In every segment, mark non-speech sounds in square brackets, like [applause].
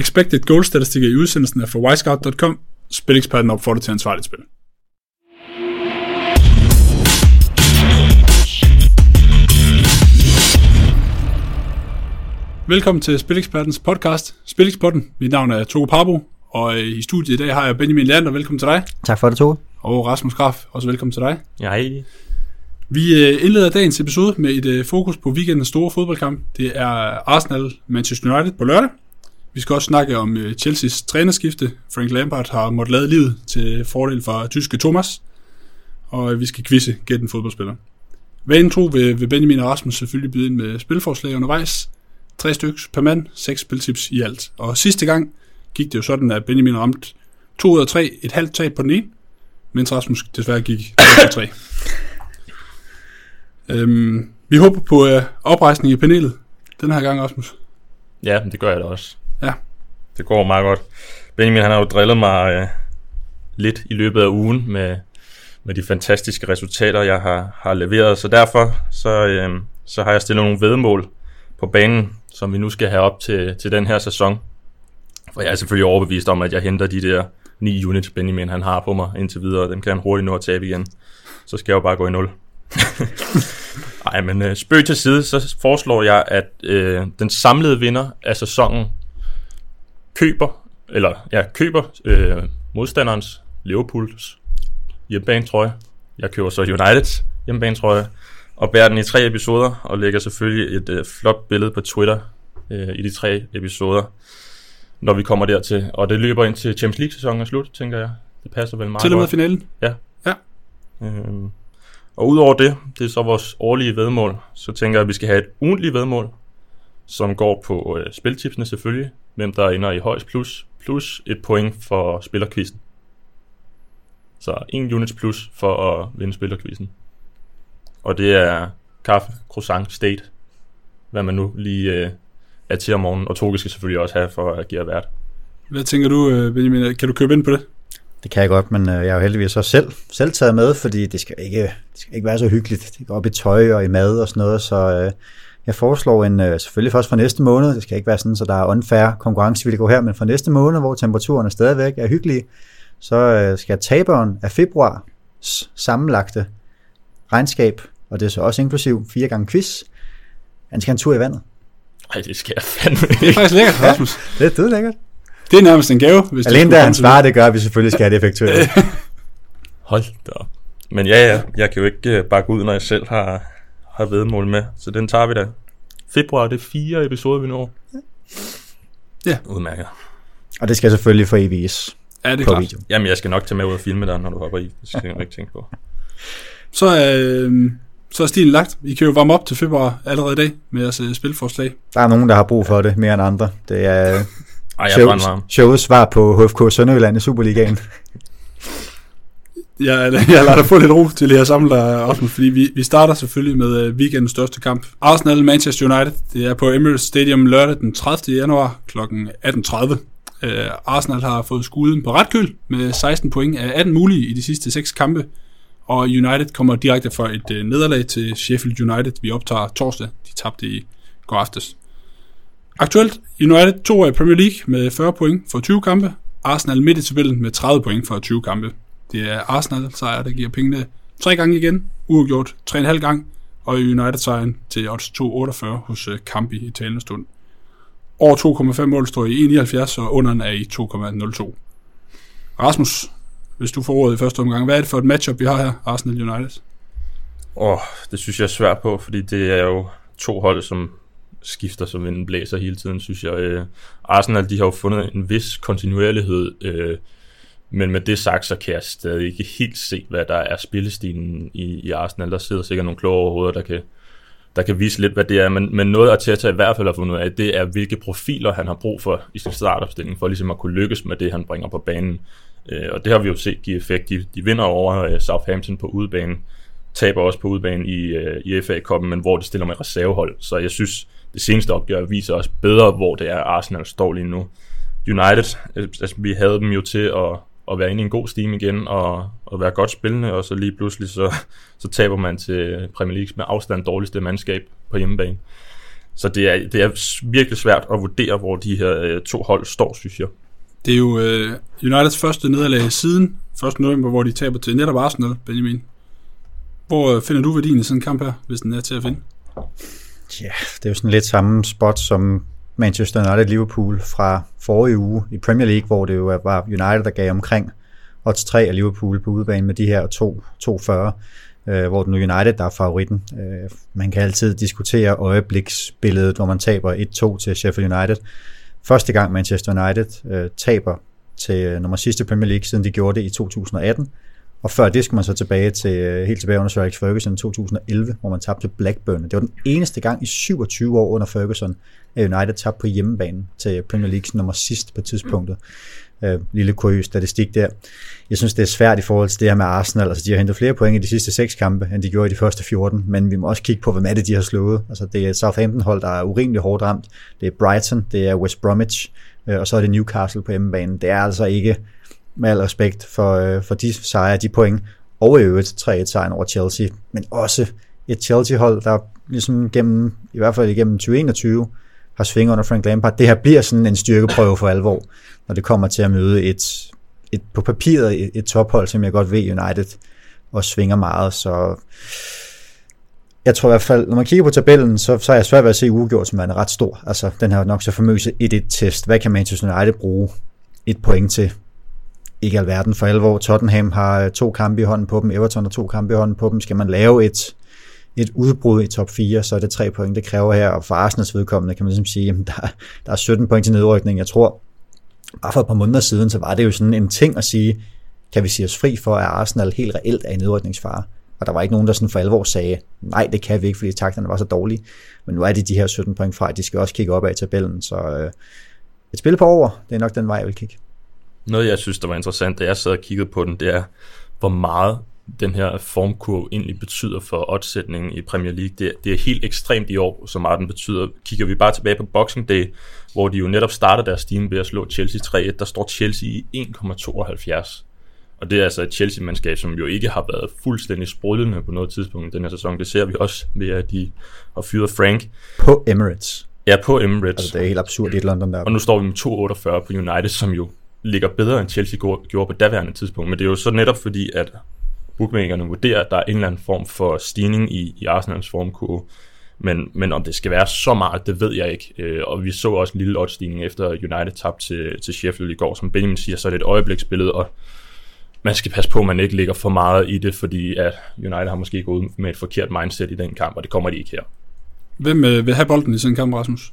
expected goal statistikker i udsendelsen er fra wisecout.com. Spileksperten opfordrer til ansvarligt spil. Velkommen til Spilekspertens podcast, Spileksperten. Mit navn er Togo Parbo, og øh, i studiet i dag har jeg Benjamin Lander. Velkommen til dig. Tak for det, Toge. Og Rasmus Graf, også velkommen til dig. Ja, hej. Vi øh, indleder dagens episode med et øh, fokus på weekendens store fodboldkamp. Det er Arsenal Manchester United på lørdag. Vi skal også snakke om øh, Chelseas trænerskifte. Frank Lampard har måttet lade livet til fordel for tyske Thomas. Og øh, vi skal quizze gætte en fodboldspiller. Vanen tro vil, vil Benjamin og Rasmus selvfølgelig byde ind med spilforslag undervejs. Tre stykker per mand, seks spiltips i alt. Og sidste gang gik det jo sådan, at Benjamin ramte to ud af tre, et halvt tab på den ene, mens Rasmus desværre gik 3 ud af tre. [laughs] Øhm, vi håber på øh, oprejsning i panelet den her gang, Rasmus. Ja, det gør jeg da også. Ja. Det går meget godt. Benjamin han har jo drillet mig øh, lidt i løbet af ugen med, med de fantastiske resultater, jeg har, har leveret. Så derfor så, øh, så har jeg stillet nogle vedmål på banen, som vi nu skal have op til, til den her sæson. For jeg er selvfølgelig overbevist om, at jeg henter de der 9 units, Benjamin han har på mig indtil videre. Dem kan han hurtigt nå at tabe igen. Så skal jeg jo bare gå i nul. [laughs] Nej, men øh, spøg til side, så foreslår jeg, at øh, den samlede vinder af sæsonen køber, eller ja, køber øh, modstanderens Liverpools hjemmebanetrøje. Jeg køber så Uniteds hjemmebanetrøje, og bærer den i tre episoder, og lægger selvfølgelig et øh, flot billede på Twitter øh, i de tre episoder, når vi kommer dertil. Og det løber ind til Champions League-sæsonen er slut, tænker jeg. Det passer vel meget Til og med finalen. Ja. Ja. Øhm, og udover det, det er så vores årlige vedmål, så tænker jeg, at vi skal have et ugentligt vedmål, som går på øh, spiltipsene selvfølgelig, hvem der ender i højst plus, plus et point for spillerquizzen. Så en units plus for at vinde spillerquizzen. Og det er kaffe, croissant, state, hvad man nu lige øh, er til om morgenen. Og Toge skal selvfølgelig også have for at give vært. Hvad tænker du, øh, Benjamin? Kan du købe ind på det? Det kan jeg godt, men øh, jeg er jo heldigvis også selv, selv taget med, fordi det skal, ikke, det skal ikke være så hyggeligt. Det går op i tøj og i mad og sådan noget, så øh, jeg foreslår en, øh, selvfølgelig først for næste måned, det skal ikke være sådan, så der er unfair konkurrencevilkår her, men for næste måned, hvor temperaturen stadigvæk er hyggelige, så øh, skal taberen af februar sammenlagte regnskab, og det er så også inklusiv fire gange quiz, han skal have en tur i vandet. Ej, det skal jeg fandme Det er ikke. faktisk lækkert, Rasmus. Det er død lækkert. Det er nærmest en gave, hvis Alene da han svarer, det gør, at vi selvfølgelig skal have det effektueret. [laughs] Hold da op. Men ja, ja, jeg kan jo ikke uh, bakke ud, når jeg selv har, har vedmål med. Så den tager vi da. Februar, det er fire episoder, vi når. Ja. Udmærket. Og det skal selvfølgelig for EVS. Ja, det er på klart. video. Jamen, jeg skal nok tage med ud og filme dig, når du hopper i. Det skal jeg ikke tænke på. Så, øh, så er stilen lagt. I kan jo varme op til februar allerede i dag med jeres øh, spilforslag. Der er nogen, der har brug for det mere end andre. Det er Ej, jeg shows, showets svar på HFK Sønderjylland i Superligaen. Jeg, [laughs] jeg lader dig få lidt ro til lige at samle dig, Rasmus, fordi vi, vi starter selvfølgelig med øh, weekendens største kamp. Arsenal Manchester United. Det er på Emirates Stadium lørdag den 30. januar kl. 18.30. Øh, Arsenal har fået skuden på ret køl med 16 point af 18 mulige i de sidste 6 kampe. Og United kommer direkte fra et øh, nederlag til Sheffield United. Vi optager torsdag. De tabte i går aftes. Aktuelt United to i Premier League med 40 point for 20 kampe. Arsenal midt i tabellen med 30 point for 20 kampe. Det er Arsenal sejr, der giver pengene tre gange igen, uafgjort 3,5 gang, og United sejren til odds 2,48 hos øh, Kampi i talende stund. Over 2,5 mål står i e 1,79, og underen er i 2,02. Rasmus, hvis du får ordet i første omgang, hvad er det for et matchup, vi har her, Arsenal United? Åh, det synes jeg er svært på, fordi det er jo to hold, som skifter som vinden blæser hele tiden, synes jeg. Øh, Arsenal, de har jo fundet en vis kontinuerlighed, øh, men med det sagt, så kan jeg stadig ikke helt se, hvad der er spillestilen i, i Arsenal. Der sidder sikkert nogle kloge overhoveder, der kan, der kan vise lidt, hvad det er, men, men noget Arteta i hvert fald har fundet ud af, det er, hvilke profiler han har brug for i sin startopstilling, for ligesom at kunne lykkes med det, han bringer på banen. Øh, og det har vi jo set give effekt. De, de vinder over øh, Southampton på udebanen, taber også på udebanen i, øh, i FA-koppen, men hvor de stiller med reservehold. Så jeg synes, det seneste opgør viser os bedre, hvor det er Arsenal står lige nu. United, øh, altså, vi havde dem jo til at, at være inde i en god steam igen, og, og være godt spillende, og så lige pludselig, så, så taber man til Premier League med afstand dårligste mandskab på hjemmebane. Så det er, det er virkelig svært at vurdere, hvor de her øh, to hold står, synes jeg. Det er jo øh, Uniteds første nederlag siden 1. november, hvor de taber til netop Arsenal, Benjamin. Hvor øh, finder du værdien i sådan en kamp her, hvis den er til at finde? Ja, det er jo sådan lidt samme spot som Manchester United-Liverpool fra forrige uge i Premier League, hvor det jo var United, der gav omkring odds 3 af Liverpool på udebane med de her 2-40, øh, hvor den United, der er favoritten. Øh, man kan altid diskutere øjebliksbilledet, hvor man taber 1-2 til Sheffield United. Første gang Manchester United øh, taber til øh, nummer sidste Premier League, siden de gjorde det i 2018. Og før det skal man så tilbage til, øh, helt tilbage under Sir Alex Ferguson i 2011, hvor man tabte til Blackburn. Det var den eneste gang i 27 år under Ferguson, Øh, United tabte på hjemmebane til Premier Leagues nummer sidst på tidspunktet. Øh, lille kuriøs statistik der. Jeg synes, det er svært i forhold til det her med Arsenal. Altså, de har hentet flere point i de sidste seks kampe, end de gjorde i de første 14, men vi må også kigge på, hvem er det, de har slået. Altså, det er Southampton-hold, der er urimelig hårdt ramt. Det er Brighton, det er West Bromwich, øh, og så er det Newcastle på hjemmebane. Det er altså ikke med al respekt for, øh, for de sejre, de point, og i øvrigt 3-1 sejren over Chelsea, men også et Chelsea-hold, der ligesom gennem, i hvert fald igennem 2021, har svinget under Frank Lampard. Det her bliver sådan en styrkeprøve for alvor, når det kommer til at møde et, et på papiret et, et tophold, som jeg godt ved United og svinger meget, så jeg tror i hvert fald, når man kigger på tabellen, så, så er jeg svært ved at se uafgjort, som er ret stor. Altså, den her nok så famøse 1-1-test. Hvad kan Manchester United bruge et point til? ikke alverden for alvor. Tottenham har to kampe i hånden på dem, Everton har to kampe i hånden på dem. Skal man lave et, et udbrud i top 4, så er det tre point, det kræver her. Og for Arsenals vedkommende kan man ligesom sige, at der, der er 17 point til nedrykning. Jeg tror, bare for et par måneder siden, så var det jo sådan en ting at sige, kan vi sige os fri for, at Arsenal helt reelt er i nedrykningsfare. Og der var ikke nogen, der sådan for alvor sagde, nej, det kan vi ikke, fordi takterne var så dårlige. Men nu er de de her 17 point fra, de skal også kigge op af tabellen. Så øh, et spil på over, det er nok den vej, jeg vil kigge. Noget, jeg synes, der var interessant, da jeg sad og kiggede på den, det er, hvor meget den her formkurve egentlig betyder for oddsætningen i Premier League. Det, det er helt ekstremt i år, så meget den betyder. Kigger vi bare tilbage på Boxing Day, hvor de jo netop startede deres stigning ved at slå Chelsea 3-1, der står Chelsea i 1,72. Og det er altså et Chelsea-mandskab, som jo ikke har været fuldstændig sprudlende på noget tidspunkt i den her sæson. Det ser vi også ved, at de har fyret Frank. På Emirates. Ja, på Emirates. Altså, det er helt absurd i London der. Og nu står vi med 2,48 på United, som jo ligger bedre end Chelsea gjorde på daværende tidspunkt. Men det er jo så netop fordi, at bookmakerne vurderer, at der er en eller anden form for stigning i, i Arsenals formkurve. Men, men om det skal være så meget, det ved jeg ikke. Øh, og vi så også en lille oddstigning efter United tabte til, til Sheffield i går. Som Benjamin siger, så er det et øjebliksbillede, og man skal passe på, at man ikke ligger for meget i det, fordi at United har måske gået med et forkert mindset i den kamp, og det kommer de ikke her. Hvem øh, vil have bolden i sådan en kamp, Rasmus?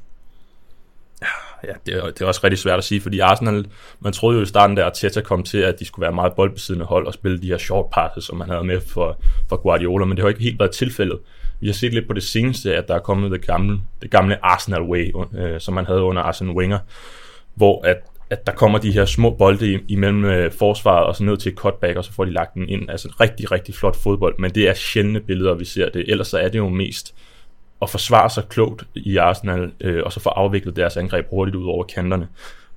Ja, det er, det er også rigtig svært at sige, fordi Arsenal, man troede jo i starten, der at Arteta kom til, at de skulle være meget boldbesiddende hold og spille de her short passes, som man havde med for, for Guardiola, men det har ikke helt været tilfældet. Vi har set lidt på det seneste, at der er kommet det gamle, det gamle Arsenal way, øh, som man havde under Arsene Wenger, hvor at, at der kommer de her små bolde imellem øh, forsvaret og så ned til et cutback, og så får de lagt den ind. Altså rigtig, rigtig flot fodbold, men det er sjældne billeder, vi ser det. Ellers så er det jo mest at forsvare sig klogt i Arsenal, øh, og så få afviklet deres angreb hurtigt ud over kanterne.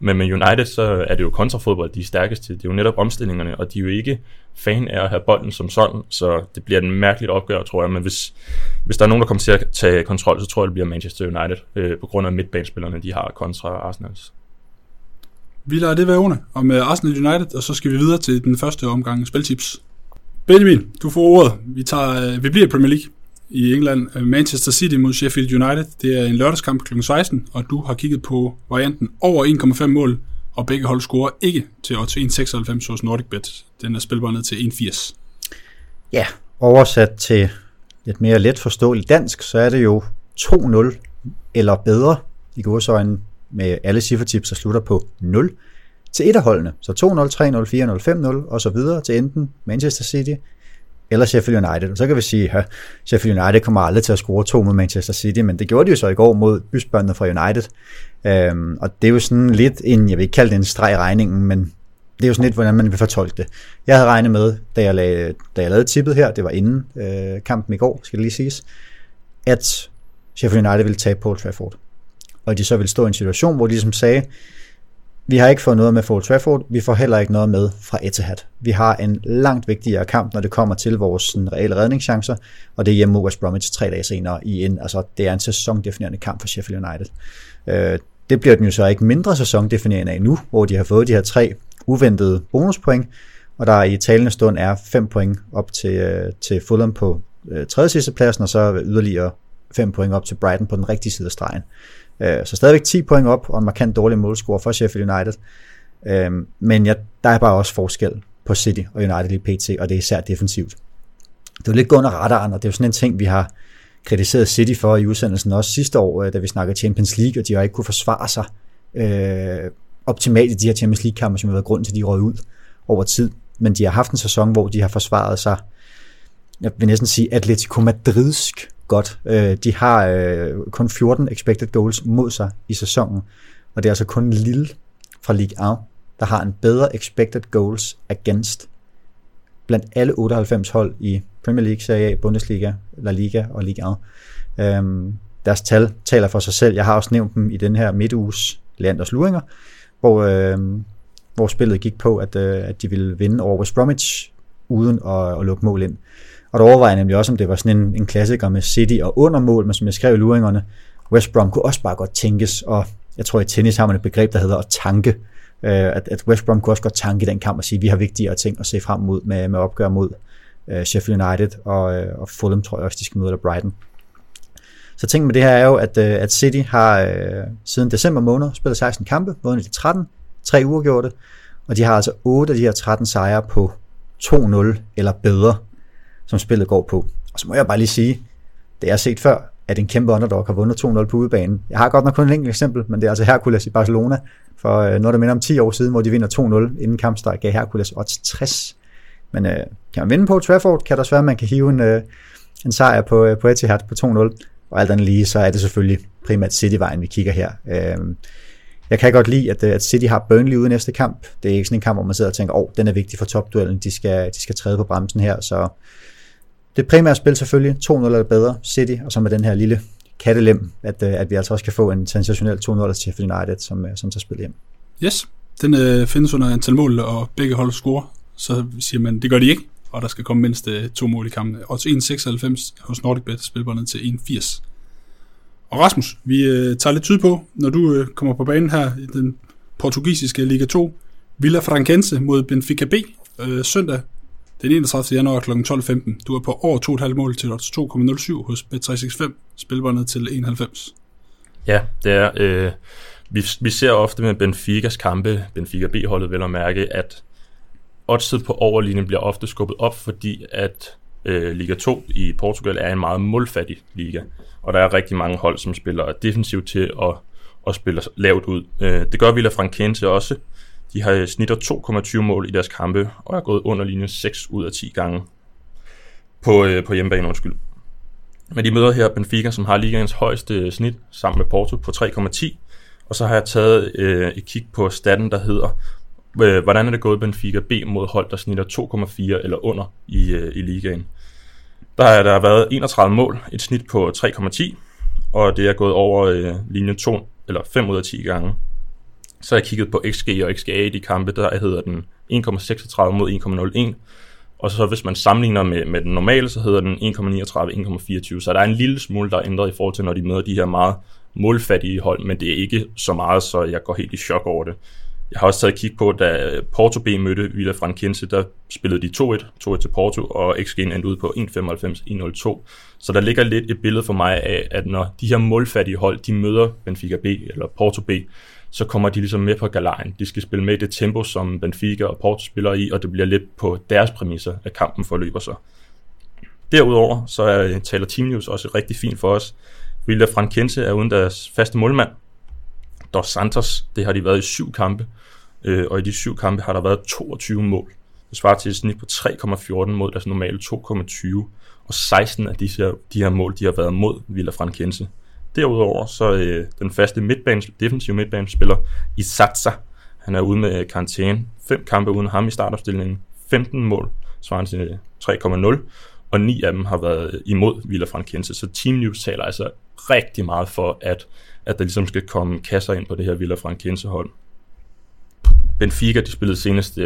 Men med United, så er det jo kontrafodbold, de er stærkest til. Det er jo netop omstillingerne, og de er jo ikke fan af at have bolden som sådan, så det bliver en mærkeligt opgør, tror jeg. Men hvis, hvis der er nogen, der kommer til at tage kontrol, så tror jeg, det bliver Manchester United, øh, på grund af midtbanespillerne, de har kontra Arsenals. Vi lader det være ordene om øh, Arsenal United, og så skal vi videre til den første omgang spiltips. Benjamin, du får ordet. Vi, tager, øh, vi bliver i Premier League i England. Øh, Manchester City mod Sheffield United. Det er en lørdagskamp kl. 16, og du har kigget på varianten over 1,5 mål, og begge hold scorer ikke til odds 1,96 hos NordicBet. Den er spilbar ned til 1,80. Ja, oversat til lidt mere let forståeligt dansk, så er det jo 2-0 eller bedre i godsøjne med alle cifretips, der slutter på 0 til et af holdene. Så 2-0, 3-0, 4-0, 5-0 og så videre til enten Manchester City eller Sheffield United. Og så kan vi sige, at Sheffield United kommer aldrig til at score to mod Manchester City, men det gjorde de jo så i går mod bysbørnene fra United. Øhm, og det er jo sådan lidt en, jeg vil ikke kalde det en streg i regningen, men det er jo sådan lidt, hvordan man vil fortolke det. Jeg havde regnet med, da jeg, lagde, da jeg lavede tippet her, det var inden øh, kampen i går, skal det lige siges, at Sheffield United ville tabe på Old Trafford. Og de så ville stå i en situation, hvor de ligesom sagde, vi har ikke fået noget med Old Trafford, vi får heller ikke noget med fra Etihad. Vi har en langt vigtigere kamp, når det kommer til vores sådan, reelle redningschancer, og det er hjemme mod West Bromwich tre dage senere i en, altså det er en sæsondefinerende kamp for Sheffield United. Øh, det bliver den jo så ikke mindre sæsondefinerende af nu, hvor de har fået de her tre uventede bonuspoint, og der i talende stund er 5 point op til, øh, til Fulham på øh, tredje sidste pladsen, og så yderligere 5 point op til Brighton på den rigtige side af stregen. Øh, så stadigvæk 10 point op, og en markant dårlig målscore for Sheffield United. Øhm, men ja, der er bare også forskel på City og United i PT, og det er især defensivt. Det er jo lidt gået under radaren, og det er jo sådan en ting, vi har kritiseret City for i udsendelsen også sidste år, øh, da vi snakkede Champions League, og de har ikke kunne forsvare sig øh, optimalt i de her Champions League-kampe, som har været grunden til, at de røg ud over tid. Men de har haft en sæson, hvor de har forsvaret sig, jeg vil næsten sige Atletico Madridsk godt. Øh, de har øh, kun 14 expected goals mod sig i sæsonen, og det er altså kun Lille fra Ligue 1, der har en bedre expected goals against blandt alle 98 hold i Premier League, Serie A, Bundesliga, La Liga og Ligue 1. Øhm, deres tal taler for sig selv. Jeg har også nævnt dem i den her midtuges Leanders Luringer, hvor, øhm, hvor spillet gik på, at, øh, at de ville vinde over West Bromwich uden at, at lukke mål ind. Og der overvejer jeg nemlig også, om det var sådan en, en klassiker med City og undermål, men som jeg skrev i luringerne, West Brom kunne også bare godt tænkes, og jeg tror i tennis har man et begreb, der hedder at tanke, øh, at, at West Brom kunne også godt tanke den kamp og sige, at vi har vigtigere ting at se frem mod med, med opgør mod øh, Sheffield United og, øh, og Fulham, tror jeg også, de skal møde, eller Brighton. Så ting med det her er jo, at, øh, at City har øh, siden december måned spillet 16 kampe, vundet de 13, tre uger gjorde det, og de har altså 8 af de her 13 sejre på 2-0 eller bedre som spillet går på. Og så må jeg bare lige sige, det jeg har set før, at en kæmpe underdog har vundet 2-0 på udebanen. Jeg har godt nok kun et enkelt eksempel, men det er altså Hercules i Barcelona, for øh, noget der minder om 10 år siden, hvor de vinder 2-0 inden kampstart, gav Hercules odds 60. Men øh, kan man vinde på Trafford, kan der også være, at man kan hive en, øh, en sejr på, øh, på Etihad på 2-0. Og alt andet lige, så er det selvfølgelig primært City-vejen, vi kigger her. Øh, jeg kan godt lide, at, øh, at City har Burnley ude næste kamp. Det er ikke sådan en kamp, hvor man sidder og tænker, åh, oh, den er vigtig for topduellen, de skal, de skal træde på bremsen her, så det primære spil selvfølgelig, 2-0 eller bedre, City, og så med den her lille kattelem, at, øh, at vi altså også kan få en sensationel 2-0 til Sheffield United, som, øh, som tager spillet hjem. Yes, den øh, findes under antal mål, og begge hold scorer, så siger man, det gør de ikke, og der skal komme mindst øh, to mål i kampen. Og til 1,96 hos NordicBet spilbåndet til 1,80. Og Rasmus, vi øh, tager lidt tid på, når du øh, kommer på banen her i den portugisiske Liga 2, Villa Frankense mod Benfica B øh, søndag den 31. januar kl. 12.15. Du er på over 2,5 mål til odds 2,07 hos Bet365, spilbåndet til 91. Ja, det er. Øh, vi, vi ser ofte med Benficas kampe, Benfica B-holdet vel at mærke, at oddset på overlinjen bliver ofte skubbet op, fordi at øh, Liga 2 i Portugal er en meget målfattig liga, og der er rigtig mange hold, som spiller defensivt til at, at spille lavt ud. Øh, det gør Villa Frankense også, de har snitter 2,20 mål i deres kampe, og er gået under linje 6 ud af 10 gange på, øh, på hjemmebane, undskyld. Men de møder her Benfica, som har ligaens højeste øh, snit, sammen med Porto på 3,10. Og så har jeg taget øh, et kig på staten, der hedder, øh, hvordan er det gået Benfica B mod hold, der snitter 2,4 eller under i, øh, i ligaen. Der har der været 31 mål, et snit på 3,10, og det er gået over øh, linje 2 eller 5 ud af 10 gange. Så har jeg kigget på XG og XGA i de kampe, der hedder den 1,36 mod 1,01. Og så hvis man sammenligner med, med den normale, så hedder den 1,39, 1,24. Så der er en lille smule, der er ændret i forhold til, når de møder de her meget målfattige hold, men det er ikke så meget, så jeg går helt i chok over det. Jeg har også taget kig på, da Porto B mødte Villa Frankense, der spillede de 2-1, 2-1 til Porto, og XG'en endte ud på 1,95, 1,02. Så der ligger lidt et billede for mig af, at når de her målfattige hold, de møder Benfica B eller Porto B, så kommer de ligesom med på galejen. De skal spille med i det tempo, som Benfica og Porto spiller i, og det bliver lidt på deres præmisser, at kampen forløber sig. Derudover så er, øh, taler Team News også rigtig fint for os. Vilda Frankense er uden deres faste målmand. Dos Santos, det har de været i syv kampe, øh, og i de syv kampe har der været 22 mål. Det svarer til et snit på 3,14 mod deres normale 2,20, og 16 af disse, de her mål, de har været mod Villa Frankense. Derudover så øh, den faste midtbanes, defensive midtbanespiller Isatsa, han er ude med øh, karantæne. Fem kampe uden ham i startopstillingen. 15 mål, svarende til øh, 3,0. Og ni af dem har været øh, imod Villa Frankense. Så Team News taler altså rigtig meget for, at, at der ligesom skal komme kasser ind på det her Villa Frankense hold. Benfica, de spillede senest 1-1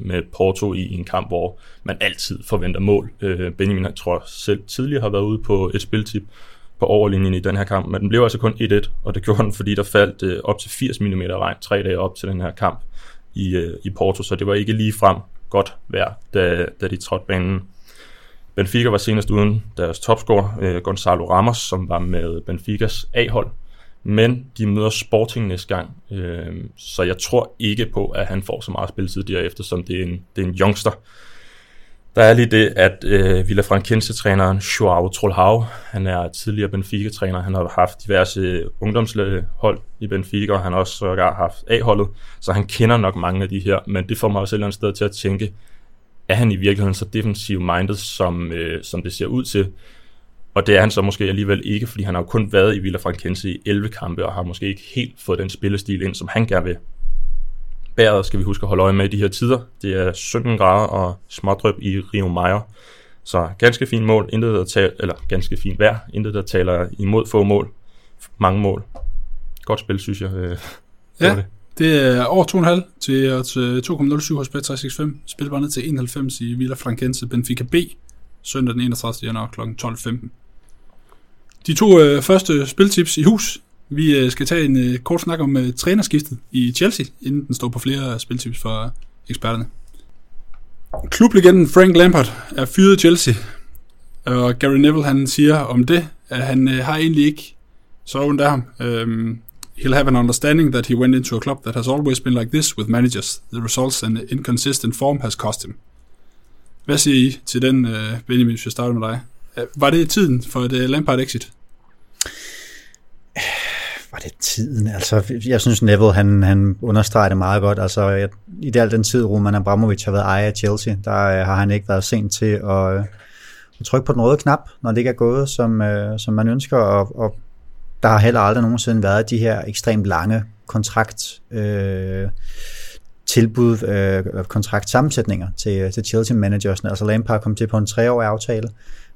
med Porto i en kamp, hvor man altid forventer mål. Benjamin, jeg tror selv tidligere har været ude på et spiltip på overlinjen i den her kamp, men den blev altså kun 1-1, og det gjorde den, fordi der faldt øh, op til 80 mm regn tre dage op til den her kamp i, øh, i Porto, så det var ikke lige frem godt vejr, da, da de trådte banen. Benfica var senest uden deres topscorer, øh, Gonzalo Ramos, som var med Benficas A-hold. Men de møder Sporting næste gang, øh, så jeg tror ikke på, at han får så meget spilletid derefter, som det er en, det er en youngster. Der er lige det, at øh, Villafranquense-træneren Joao Trollhau, han er tidligere Benfica-træner, han har haft diverse øh, ungdomshold i Benfica, og han har også sågar haft A-holdet, så han kender nok mange af de her, men det får mig også et eller andet sted til at tænke, er han i virkeligheden så defensiv minded, som, øh, som det ser ud til? Og det er han så måske alligevel ikke, fordi han har jo kun været i Villafranquense i 11 kampe, og har måske ikke helt fået den spillestil ind, som han gerne vil. Bæret skal vi huske at holde øje med i de her tider. Det er 17 grader og smådrøb i Rio Meier. Så ganske fint mål, intet der taler, eller ganske fint vejr, intet der taler imod få mål, mange mål. Godt spil, synes jeg. Øh, ja, det. det er over 2,5 til 2,07 hos Bet365. Spil bare ned til 91 i Villa Frankense Benfica B, søndag den 31. januar kl. 12.15. De to øh, første spiltips i hus vi øh, skal tage en øh, kort snak om øh, trænerskiftet i Chelsea, inden den står på flere spiltips for eksperterne. Klublegenden Frank Lampard er fyret i Chelsea, og Gary Neville han siger om det, at han har egentlig ikke så ondt af ham. Um, he'll have an understanding that he went into a club that has always been like this with managers. The results and inconsistent form has cost him. Hvad siger I til den, Benjamin, hvis jeg starter med dig? Var det tiden for et Lampard exit? Var det tiden? Altså, jeg synes Neville, han, han understreger det meget godt. Altså, jeg, i det al den tid, Roman Abramovic har været ejer af Chelsea, der øh, har han ikke været sent til at, øh, at trykke på den røde knap, når det ikke er gået, som, øh, som man ønsker. Og, og der har heller aldrig nogensinde været de her ekstremt lange kontrakt øh, tilbud, øh, kontraktsammensætninger til, til Chelsea-managersne. Altså Lampard kom til på en treårig aftale,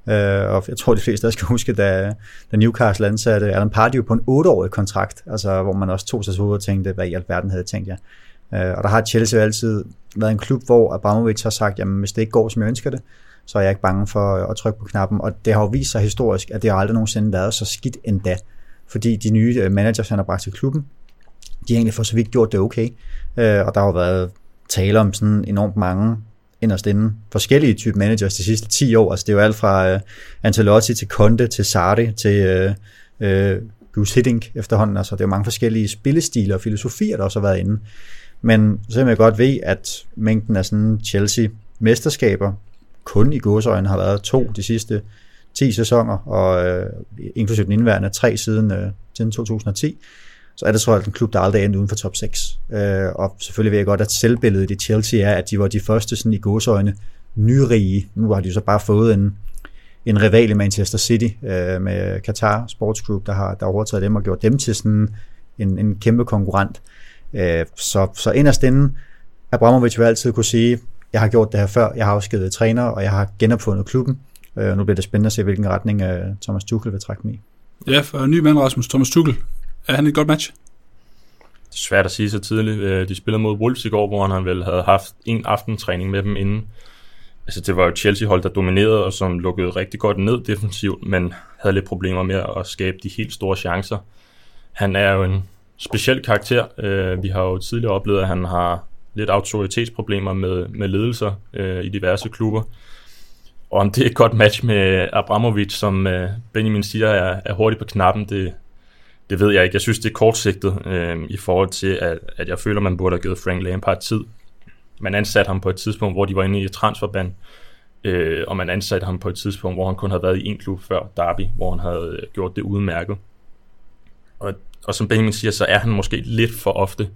Øh, og jeg tror, de fleste der skal huske, da, da Newcastle ansatte Alan Pardew på en 8-årig kontrakt, altså hvor man også tog sig ud og tænkte, hvad i alverden havde tænkt jeg. Øh, og der har Chelsea altid været en klub, hvor Abramovic har sagt, jamen hvis det ikke går, som jeg ønsker det, så er jeg ikke bange for at trykke på knappen. Og det har jo vist sig historisk, at det har aldrig nogensinde været så skidt endda. Fordi de nye øh, managers, han har bragt til klubben, de har egentlig for så vidt gjort det okay. Øh, og der har jo været tale om sådan enormt mange inderst inde. Forskellige typer managers de sidste 10 år. Altså det er jo alt fra øh, Ancelotti til Conte til Sarri til øh, øh, Gus Hiddink efterhånden. Altså det er jo mange forskellige spillestiler og filosofier, der også har været inde. Men så jeg godt ved, at mængden af sådan Chelsea-mesterskaber kun i godsøjne har været to de sidste 10 sæsoner, og øh, inklusive den indværende tre siden, øh, siden 2010 så er det tror jeg en klub, der aldrig er uden for top 6. Øh, og selvfølgelig ved jeg godt, at selvbilledet i Chelsea er, at de var de første sådan i godsøjne nyrige. Nu har de jo så bare fået en, en rival i Manchester City øh, med Qatar Sports Group, der har der overtaget dem og gjort dem til sådan en, en kæmpe konkurrent. Øh, så, så inderst inden, Abramovic vil altid kunne sige, jeg har gjort det her før, jeg har afskedet træner, og jeg har genopfundet klubben. Øh, nu bliver det spændende at se, hvilken retning øh, Thomas Tuchel vil trække mig i. Ja, for ny mand Rasmus, Thomas Tuchel, er han et godt match? Det er svært at sige så tidligt. Øh, de spillede mod Wolves i går, hvor han vel havde haft en aftentræning med dem inden. Altså det var jo Chelsea-hold, der dominerede og som lukkede rigtig godt ned defensivt, men havde lidt problemer med at skabe de helt store chancer. Han er jo en speciel karakter. Øh, vi har jo tidligere oplevet, at han har lidt autoritetsproblemer med, med ledelser øh, i diverse klubber. Og om det er et godt match med Abramovic, som øh, Benjamin siger, er, er hurtigt på knappen, det, det ved jeg ikke. Jeg synes, det er kortsigtet øh, i forhold til, at, at jeg føler, man burde have givet Frank Lampard tid. Man ansatte ham på et tidspunkt, hvor de var inde i transferband, øh, og man ansatte ham på et tidspunkt, hvor han kun havde været i en klub før, Derby, hvor han havde øh, gjort det udmærket. Og, og som Benjamin siger, så er han måske lidt for ofte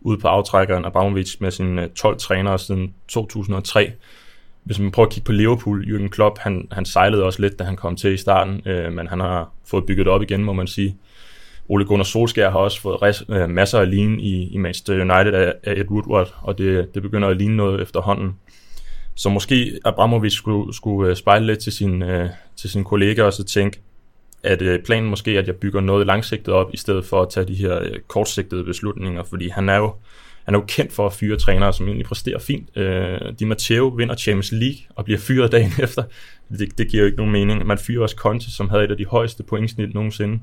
ude på aftrækkeren af Braunwitz med sine øh, 12 trænere siden 2003. Hvis man prøver at kigge på Liverpool, Jürgen Klopp, han, han sejlede også lidt, da han kom til i starten, øh, men han har fået bygget op igen, må man sige. Ole Gunnar Solskjaer har også fået res, øh, masser af ligne i, i Manchester United af, af Ed Woodward, og det, det begynder at ligne noget efterhånden. Så måske Abramovic skulle, skulle øh, spejle lidt til, sin, øh, til sine kollegaer og så tænke, at øh, planen måske er, at jeg bygger noget langsigtet op, i stedet for at tage de her øh, kortsigtede beslutninger, fordi han er jo han er jo kendt for at fyre trænere, som egentlig præsterer fint. Øh, Di Matteo vinder Champions League og bliver fyret [laughs] dagen efter. Det, det giver jo ikke nogen mening. Man fyrer også Conte, som havde et af de højeste pointsnit nogensinde.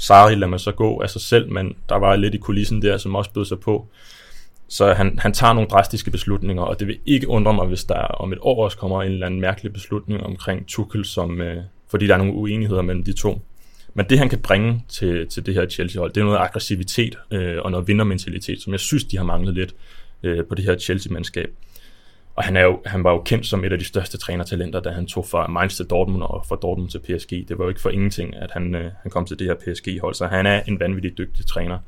Sarri lader man så gå af sig selv, men der var lidt i kulissen der, som også bød sig på. Så han, han tager nogle drastiske beslutninger, og det vil ikke undre mig, hvis der om et år også kommer en eller anden mærkelig beslutning omkring Tuchel, som, øh, fordi der er nogle uenigheder mellem de to. Men det han kan bringe til, til det her Chelsea-hold, det er noget aggressivitet øh, og noget vindermentalitet, som jeg synes, de har manglet lidt øh, på det her Chelsea-mandskab. Og han, er jo, han var jo kendt som et af de største trænertalenter, da han tog fra Mainz til Dortmund og fra Dortmund til PSG. Det var jo ikke for ingenting, at han, øh, han kom til det her PSG-hold, så han er en vanvittig dygtig træner.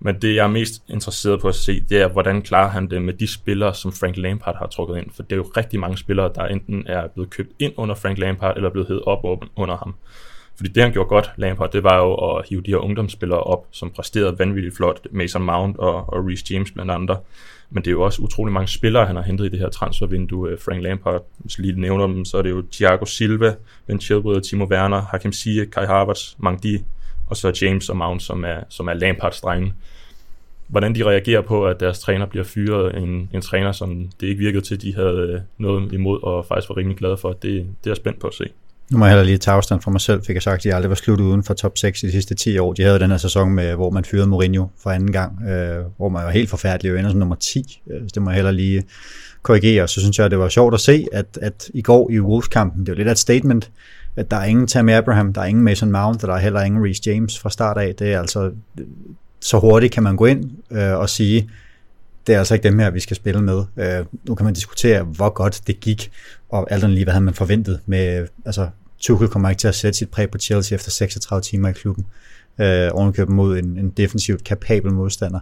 Men det, jeg er mest interesseret på at se, det er, hvordan klarer han det med de spillere, som Frank Lampard har trukket ind. For det er jo rigtig mange spillere, der enten er blevet købt ind under Frank Lampard, eller blevet hævet op under ham. Fordi det, han gjorde godt, Lampard, det var jo at hive de her ungdomsspillere op, som præsterede vanvittigt flot. Mason Mount og, og Reece James blandt andre. Men det er jo også utrolig mange spillere, han har hentet i det her transfervindue. Øh, Frank Lampard, hvis lige nævner dem, så er det jo Thiago Silva, Ben Chilwell, Timo Werner, Hakim Ziyech, Kai Havertz, Mangdi, og så James og Mount, som er, som er Lampards drenge. Hvordan de reagerer på, at deres træner bliver fyret, en, en træner, som det ikke virkede til, de havde øh, noget imod, og faktisk var rimelig glade for, det, det er jeg spændt på at se. Nu må jeg heller lige tage afstand fra mig selv, fik jeg sagt, at de aldrig var slut uden for top 6 i de sidste 10 år. De havde den her sæson, med, hvor man fyrede Mourinho for anden gang, øh, hvor man var helt forfærdelig og ender som nummer 10. Øh, så det må jeg heller lige korrigere. Så synes jeg, det var sjovt at se, at, at i går i Wolves-kampen, det var lidt af et statement, at der er ingen Tammy Abraham, der er ingen Mason Mount, og der er heller ingen Reece James fra start af. Det er altså, så hurtigt kan man gå ind øh, og sige, det er altså ikke dem her, vi skal spille med. Øh, nu kan man diskutere, hvor godt det gik, og alt andet lige, hvad havde man forventet med, altså Tuchel kommer ikke til at sætte sit præg på Chelsea efter 36 timer i klubben. Øh, ovenkøbet mod en, en defensivt kapabel modstander.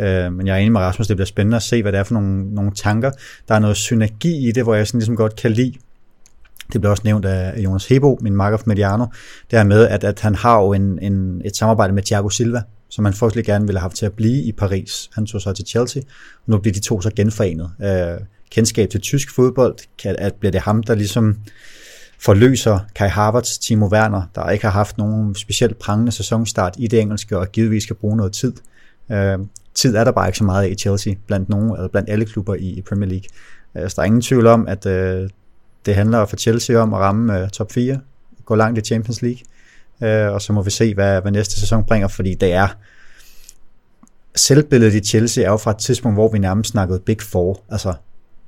Øh, men jeg er enig med Rasmus, det bliver spændende at se, hvad det er for nogle, nogle tanker. Der er noget synergi i det, hvor jeg sådan ligesom godt kan lide det blev også nævnt af Jonas Hebo, min makker fra Mediano, det her med, at, at han har jo en, en, et samarbejde med Thiago Silva, som han frygtelig gerne ville have haft til at blive i Paris. Han tog så til Chelsea, og nu bliver de to så genforenet. Øh, kendskab til tysk fodbold, kan, at bliver det ham, der ligesom forløser Kai Havertz, Timo Werner, der ikke har haft nogen specielt prangende sæsonstart i det engelske, og givetvis skal bruge noget tid. Øh, tid er der bare ikke så meget af i Chelsea, blandt, nogen, eller blandt alle klubber i, i Premier League. Øh, så der er ingen tvivl om, at øh, det handler for Chelsea om at ramme øh, top 4, gå langt i Champions League, øh, og så må vi se, hvad, hvad næste sæson bringer, fordi det er selvbilledet i Chelsea er jo fra et tidspunkt, hvor vi nærmest snakkede Big Four. Altså,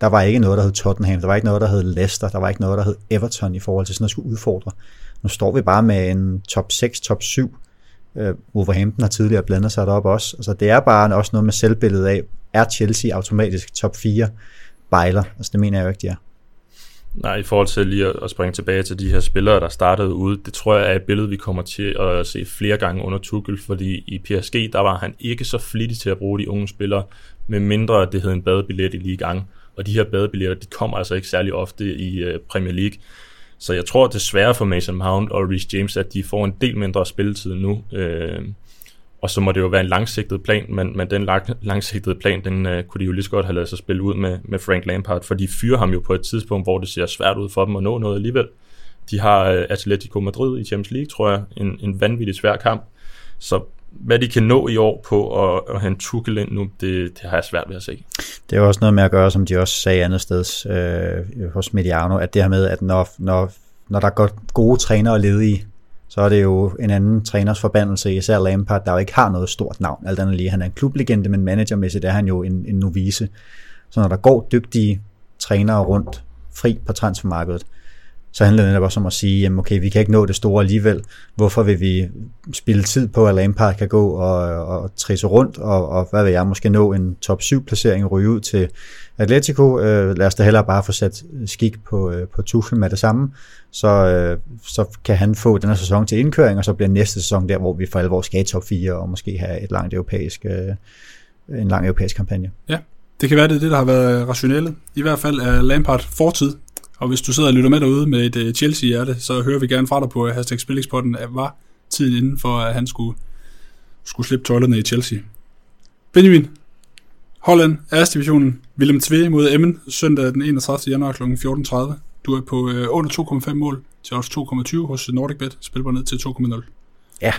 der var ikke noget, der hed Tottenham, der var ikke noget, der hed Leicester, der var ikke noget, der hed Everton i forhold til sådan at skulle udfordre. Nu står vi bare med en top 6, top 7. Uh, øh, Wolverhampton har tidligere blandet sig derop også. Altså, det er bare også noget med selvbilledet af, er Chelsea automatisk top 4 bejler? Altså, det mener jeg jo ikke, de er. Nej, i forhold til lige at springe tilbage til de her spillere, der startede ude, det tror jeg er et billede, vi kommer til at se flere gange under Tuchel, fordi i PSG, der var han ikke så flittig til at bruge de unge spillere, med mindre det hed en badebillet i lige gang. Og de her badebilletter, de kommer altså ikke særlig ofte i øh, Premier League. Så jeg tror desværre for Mason Mount og Reece James, at de får en del mindre spilletid nu. Øh, og så må det jo være en langsigtet plan, men, men den lang, langsigtede plan, den uh, kunne de jo lige så godt have lavet sig spille ud med, med Frank Lampard, for de fyrer ham jo på et tidspunkt, hvor det ser svært ud for dem at nå noget alligevel. De har uh, Atletico Madrid i Champions League, tror jeg, en, en vanvittig svær kamp. Så hvad de kan nå i år på at, at have en Tuchel ind nu, det, det har jeg svært ved at se. Det er også noget med at gøre, som de også sagde andet sted øh, hos Mediano, at det her med, at når, når, når der går gode trænere ledige, så er det jo en anden træners forbandelse, især Lampard, der jo ikke har noget stort navn. Alt andet lige, han er en klublegende, men managermæssigt er han jo en, en novice. Så når der går dygtige trænere rundt fri på transfermarkedet, så handler det netop også om at sige, jamen okay, vi kan ikke nå det store alligevel. Hvorfor vil vi spille tid på, at Lampard kan gå og, og trisse rundt, og, og hvad vil jeg, måske nå en top 7 placering og ryge ud til Atletico. Øh, lad os da hellere bare få sat skik på, øh, på Tuchel med det samme, så, øh, så kan han få den her sæson til indkøring, og så bliver næste sæson der, hvor vi for alvor skal i top 4, og måske have et langt europæisk, øh, en lang europæisk kampagne. Ja, det kan være, det er det, der har været rationelle. I hvert fald er Lampard fortid og hvis du sidder og lytter med derude med et øh, Chelsea-hjerte, så hører vi gerne fra dig på øh, hashtag Spillingspodden, at var tiden inden for, at han skulle, skulle slippe tøjlerne i Chelsea. Benjamin, Holland, Æresdivisionen, Willem Tve mod Emmen, søndag den 31. januar kl. 14.30. Du er på uh, under 2,5 mål til også 2,20 hos NordicBet, spiller ned til 2,0. Ja,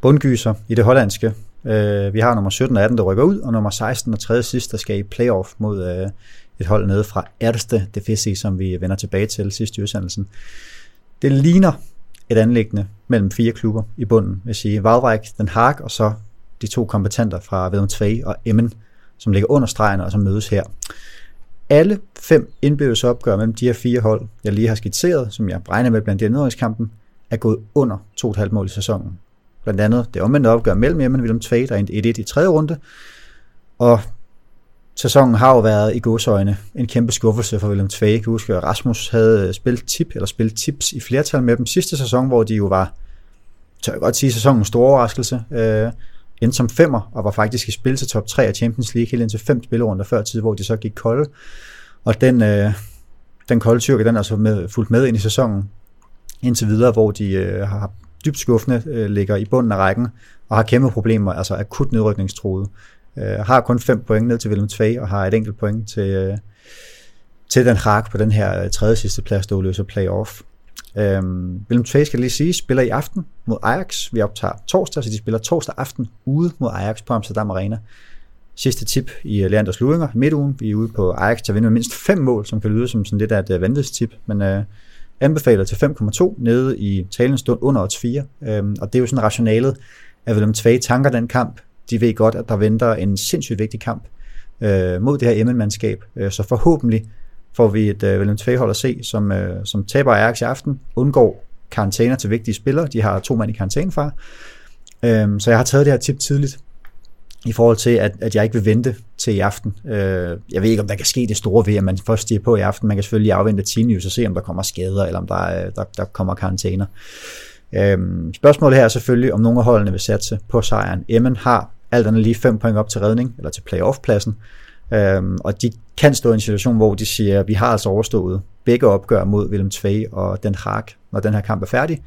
bundgyser i det hollandske. Øh, vi har nummer 17 og 18, der rykker ud, og nummer 16 og 3. sidst, der skal i playoff mod øh, et hold nede fra Erste Defisi, som vi vender tilbage til sidst i udsendelsen. Det ligner et anlæggende mellem fire klubber i bunden, vil sige Waldreich, Den Haag og så de to kompetenter fra Vedum 2 og Emmen, som ligger under stregen og som mødes her. Alle fem indbyrdes opgør mellem de her fire hold, jeg lige har skitseret, som jeg regner med blandt de er gået under 2,5 mål i sæsonen. Blandt andet det omvendte opgør mellem Emmen og Vedum 2, der er 1-1 i tredje runde, og sæsonen har jo været i godsøjne en kæmpe skuffelse for Willem Tvei. Jeg kan at Rasmus havde øh, spillet tip, eller spillet tips i flertal med dem sidste sæson, hvor de jo var, tør jeg godt sige, sæsonens store overraskelse. Øh, endte som femmer, og var faktisk i spil til top 3 af Champions League helt indtil fem spillerunder før tid, hvor de så gik kolde. Og den, øh, den kolde tyrke, den er så med, fulgt med ind i sæsonen indtil videre, hvor de øh, har dybt skuffende, øh, ligger i bunden af rækken, og har kæmpe problemer, altså akut nedrykningstroet. Øh, har kun fem point ned til Willem 2, og har et enkelt point til, øh, til den Haag på den her øh, tredje sidste plads, der løser playoff. Øhm, Willem 2 skal lige sige, spiller i aften mod Ajax. Vi optager torsdag, så de spiller torsdag aften ude mod Ajax på Amsterdam Arena. Sidste tip i øh, Leanders Luinger midtugen. Vi er ude på Ajax til at vinde med mindst fem mål, som kan lyde som sådan lidt af et øh, vanvidstip, men øh, anbefaler til 5,2 nede i talens stund under odds 4. Øhm, og det er jo sådan rationalet, at Willem 2 tanker den kamp de ved godt, at der venter en sindssygt vigtig kamp øh, mod det her Emmen-mandskab. Øh, så forhåbentlig får vi et øh, Willem Tvehold at se, som, øh, som taber Ajax i aften, undgår karantæner til vigtige spillere. De har to mand i karantæne fra. Øh, så jeg har taget det her tip tidligt, i forhold til, at, at jeg ikke vil vente til i aften. Øh, jeg ved ikke, om der kan ske det store ved, at man først stiger på i aften. Man kan selvfølgelig afvente Team News og se, om der kommer skader, eller om der, øh, der, der kommer karantæner. Øhm, spørgsmålet her er selvfølgelig, om nogle af holdene vil satse på sejren. Emmen har alt andet lige 5 point op til redning, eller til playoff-pladsen, øhm, og de kan stå i en situation, hvor de siger, at vi har altså overstået begge opgør mod Willem Tvei og Den Haag, når den her kamp er færdig,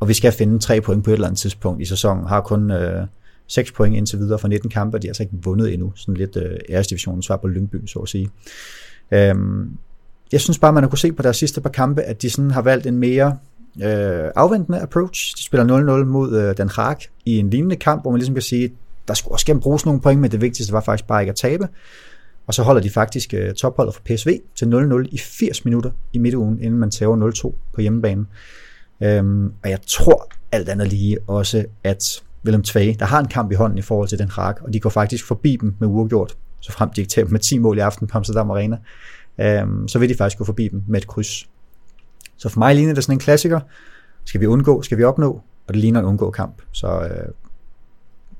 og vi skal finde tre point på et eller andet tidspunkt i sæsonen, har kun øh, 6 point indtil videre fra 19 kampe, og de har altså ikke vundet endnu, sådan lidt øh, æresdivisionens svar på Lyngby, så at sige. Øhm, jeg synes bare, man har kunne se på deres sidste par kampe, at de sådan har valgt en mere øh, afventende approach. De spiller 0-0 mod øh, Den Haag i en lignende kamp, hvor man ligesom kan sige, der skulle også gerne bruges nogle point, men det vigtigste var faktisk bare ikke at tabe. Og så holder de faktisk øh, topholdet for PSV til 0-0 i 80 minutter i midtugen, inden man tager 0-2 på hjemmebane. Øhm, og jeg tror alt andet lige også, at Willem Tvage, der har en kamp i hånden i forhold til Den Haag, og de går faktisk forbi dem med uafgjort, så frem de ikke taber med 10 mål i aften på Amsterdam Arena, øhm, så vil de faktisk gå forbi dem med et kryds. Så for mig ligner det sådan en klassiker. Skal vi undgå, skal vi opnå? Og det ligner en undgå kamp. Så øh,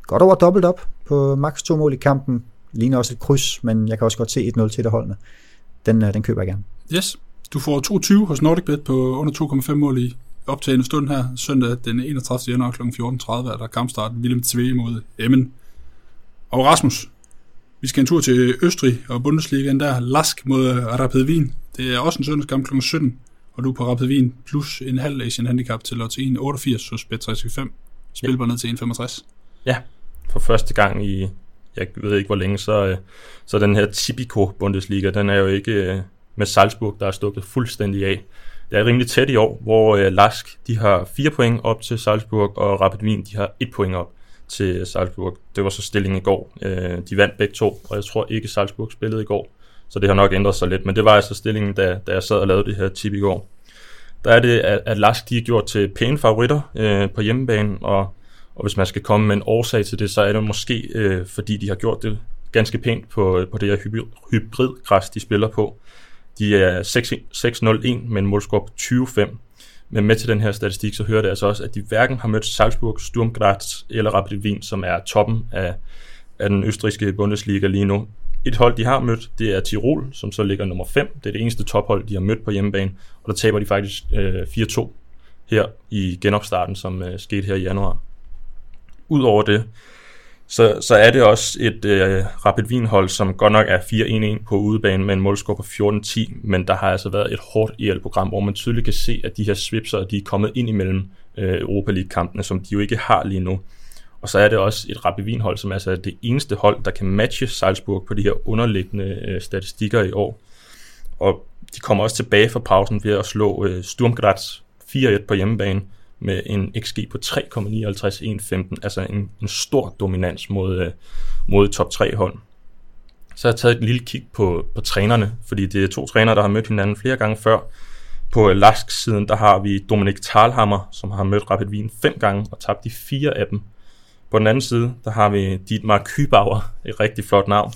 godt over dobbelt op på max to mål i kampen. Ligner også et kryds, men jeg kan også godt se 1-0 til det holdene. Den, øh, den køber jeg gerne. Yes. Du får 2-20 hos NordicBet på under 2,5 mål i optagende stund her. Søndag den 31. januar kl. 14.30 er der kampstart Willem Tvee mod Emmen. Og Rasmus, vi skal en tur til Østrig og Bundesligaen der. Lask mod Rapid Wien. Det er også en søndagskamp kl. 17 og du er på Rapid Wien plus en halv Asian Handicap til odds 1,88 hos Bet365. Spilbar ja. ned til 1,65. Ja, for første gang i, jeg ved ikke hvor længe, så, øh, så den her Tipico Bundesliga, den er jo ikke øh, med Salzburg, der er stukket fuldstændig af. Det er rimelig tæt i år, hvor øh, Lask de har 4 point op til Salzburg, og Rapid Wien de har 1 point op til Salzburg. Det var så stillingen i går. De vandt begge to, og jeg tror ikke Salzburg spillede i går. Så det har nok ændret sig lidt, men det var altså stillingen, da, da jeg sad og lavede det her tip i går. Der er det, at, at Lask de er gjort til pæne favoritter øh, på hjemmebane, og, og hvis man skal komme med en årsag til det, så er det måske, øh, fordi de har gjort det ganske pænt på, øh, på det her hybrid, hybridgræs, de spiller på. De er 6-0-1 med en målscore på 25. Men med til den her statistik, så hører det altså også, at de hverken har mødt Salzburg, Sturm Graz eller Rapid Wien, som er toppen af, af den østrigske Bundesliga lige nu. Et hold, de har mødt, det er Tirol, som så ligger nummer 5. Det er det eneste tophold, de har mødt på hjemmebane. Og der taber de faktisk øh, 4-2 her i genopstarten, som øh, skete her i januar. Udover det, så, så er det også et øh, Rapid Wien-hold, som godt nok er 4-1-1 på udebane med en målscore på 14-10, men der har altså været et hårdt EL-program, hvor man tydeligt kan se, at de her svipser, de er kommet ind imellem øh, Europa League-kampene, som de jo ikke har lige nu. Og så er det også et Rapid Wien hold, som altså er det eneste hold, der kan matche Salzburg på de her underliggende øh, statistikker i år. Og de kommer også tilbage fra pausen ved at slå øh, Sturm Graz 4-1 på hjemmebane, med en XG på 3,59 1,15, altså en, en stor dominans mod, øh, mod top 3 hold. Så har jeg taget et lille kig på, på trænerne, fordi det er to trænere, der har mødt hinanden flere gange før. På Lask-siden, der har vi Dominik Thalhammer, som har mødt Rapid Wien fem gange og tabt de fire af dem. På den anden side, der har vi Dietmar Kybauer, et rigtig flot navn,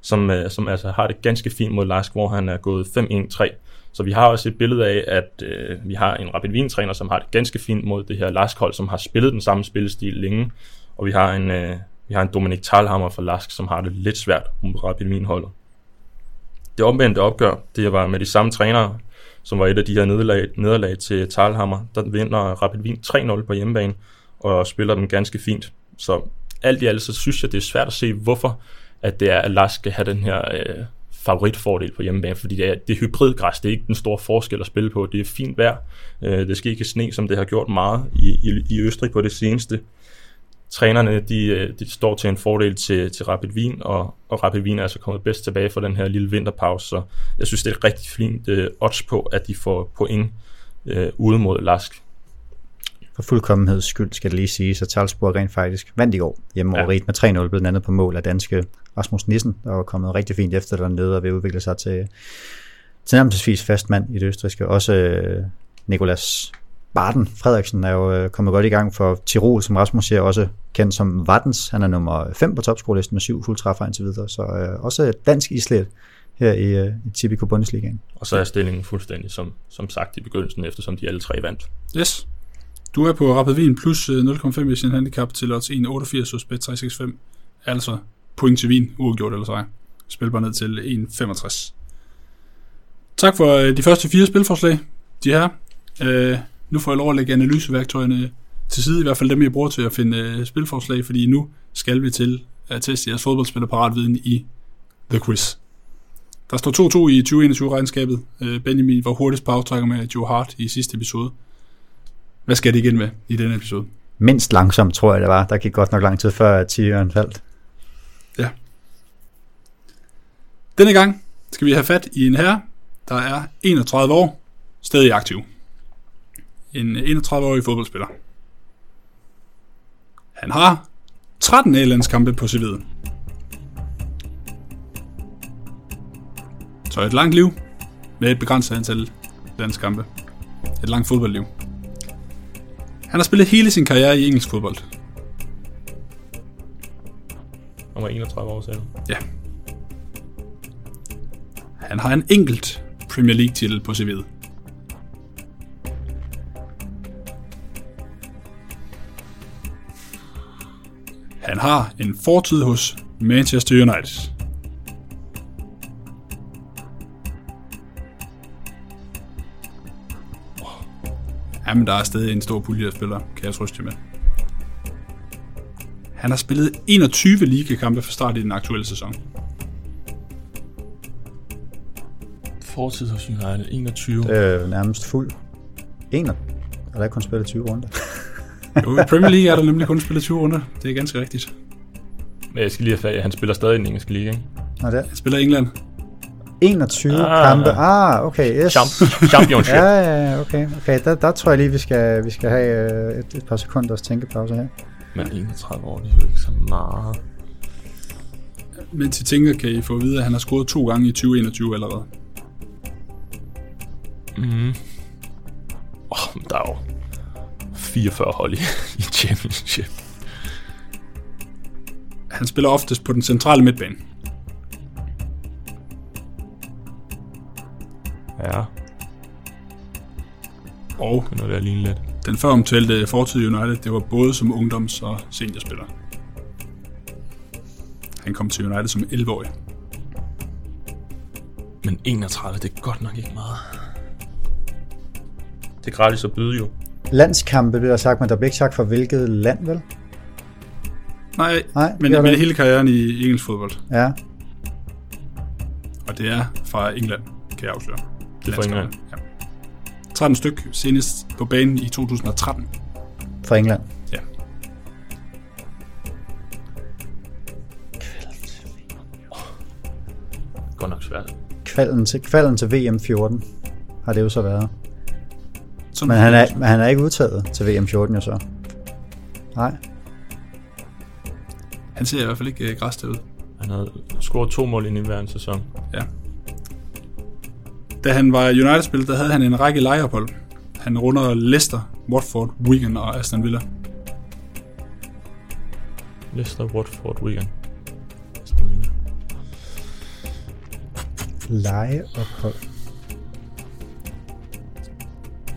som, øh, som altså har det ganske fint mod Lask, hvor han er gået 5-1-3. Så vi har også et billede af, at øh, vi har en Rapid Wien-træner, som har det ganske fint mod det her Lask-hold, som har spillet den samme spillestil længe. Og vi har en, øh, vi har en Dominik Thalhammer fra Lask, som har det lidt svært mod Rapid Wien-holdet. Det omvendte opgør, det var med de samme trænere, som var et af de her nederlag, nederlag til Thalhammer. Der vinder Rapid Wien 3-0 på hjemmebane, og spiller den ganske fint. Så alt i alt, så synes jeg, det er svært at se, hvorfor at det er, at Lask skal have den her øh, favoritfordel på hjemmebane, fordi det er, det er hybridgræs, det er ikke den store forskel at spille på, det er fint vejr, øh, det skal ikke sne, som det har gjort meget i, i, i Østrig på det seneste. Trænerne, de, øh, de står til en fordel til, til Rapid Wien, og, og Rapid Wien er altså kommet bedst tilbage fra den her lille vinterpause, så jeg synes, det er et rigtig fint øh, odds på, at de får point øh, ude mod Lask. For fuldkommenheds skyld skal det lige sige, så Talsborg rent faktisk vandt i går hjemme ja. over Ried med 3-0, blandt andet på mål af danske Rasmus Nissen, der var kommet rigtig fint efter dernede og vil udvikle sig til, til nærmest fast mand i det østriske. Også øh, Nikolas Barden Frederiksen er jo øh, kommet godt i gang for Tirol, som Rasmus siger, også kendt som Vattens. Han er nummer 5 på topskolelisten med syv fuldtræffer indtil videre, så øh, også dansk islet her i, øh, i Tipico Bundesligaen. Og så er stillingen fuldstændig som, som sagt i begyndelsen, eftersom de alle tre vandt. Yes. Du er på Rapid Wien plus 0,5 øh, i sin handicap til odds 1,88 hos Bet365. Altså point til Wien, uafgjort eller ej. Spil bare ned til 1,65. Tak for øh, de første fire spilforslag, de her. Øh, nu får jeg lov at lægge analyseværktøjerne til side, i hvert fald dem, jeg bruger til at finde øh, spilforslag, fordi nu skal vi til at teste jeres fodboldspillerparatviden i The Quiz. Der står 2-2 i 2021-regnskabet. Øh, Benjamin var hurtigst på aftrækker med Joe Hart i sidste episode. Hvad skal det igen med i denne episode? Mindst langsomt, tror jeg det var. Der gik godt nok lang tid før Tyrion faldt. Ja. Denne gang skal vi have fat i en herre, der er 31 år, stadig aktiv. En 31-årig fodboldspiller. Han har 13 A-landskampe på CV'et. Så et langt liv med et begrænset antal landskampe. Et langt fodboldliv. Han har spillet hele sin karriere i engelsk fodbold. Han var 31 år siden. Ja. Han har en enkelt Premier League titel på CV'et. Han har en fortid hos Manchester United. Jamen, der er stadig en stor pulje af spillere, kan jeg trøste med. Han har spillet 21 ligekampe fra start i den aktuelle sæson. Fortid hos United, 21. Det er nærmest fuld. 1. Og der er kun spillet 20 runder. jo, i Premier League er der nemlig kun spillet 20 runder. Det er ganske rigtigt. Men jeg skal lige have fat, han spiller stadig i den engelske liga, ikke? Nå, det er. Han spiller i England. 21 ah, kampe. Ah, okay, yes. Champ- championship. [laughs] ja, ja, okay. okay. Der, der tror jeg lige, vi skal, vi skal have øh, et, et par sekunders tænkepause her. Men 31 år, det er jo ikke så meget. Mens I tænker, kan I få at vide, at han har scoret to gange i 2021 allerede. Mhm. Oh, der er jo 44 hold i, [laughs] i championship. Han spiller oftest på den centrale midtbane. Ja. Og det er lige lidt. Den før omtalte fortid United, det var både som ungdoms- og seniorspiller. Han kom til United som 11-årig. Men 31, det er godt nok ikke meget. Det er gratis at byde jo. Landskampe bliver der sagt, men der bliver ikke sagt for hvilket land, vel? Nej, Nej men, men hele karrieren i engelsk fodbold. Ja. Og det er fra England, kan jeg afsløre. Det er fra England. Ja. 13 styk senest på banen i 2013. Fra England? Ja. Godt nok svært. Kvalden til, kvalden til VM 14 har det jo så været. Sådan Men han er, men han er ikke udtaget til VM14 jo så. Nej. han ser i hvert fald ikke øh, græs ud. Han havde scoret to mål i hver sæson. Ja. Da han var United-spiller, der havde han en række lejeophold. Han runder Leicester, Watford, Wigan og Aston Villa. Leicester, Watford, Wigan. Lejeophold.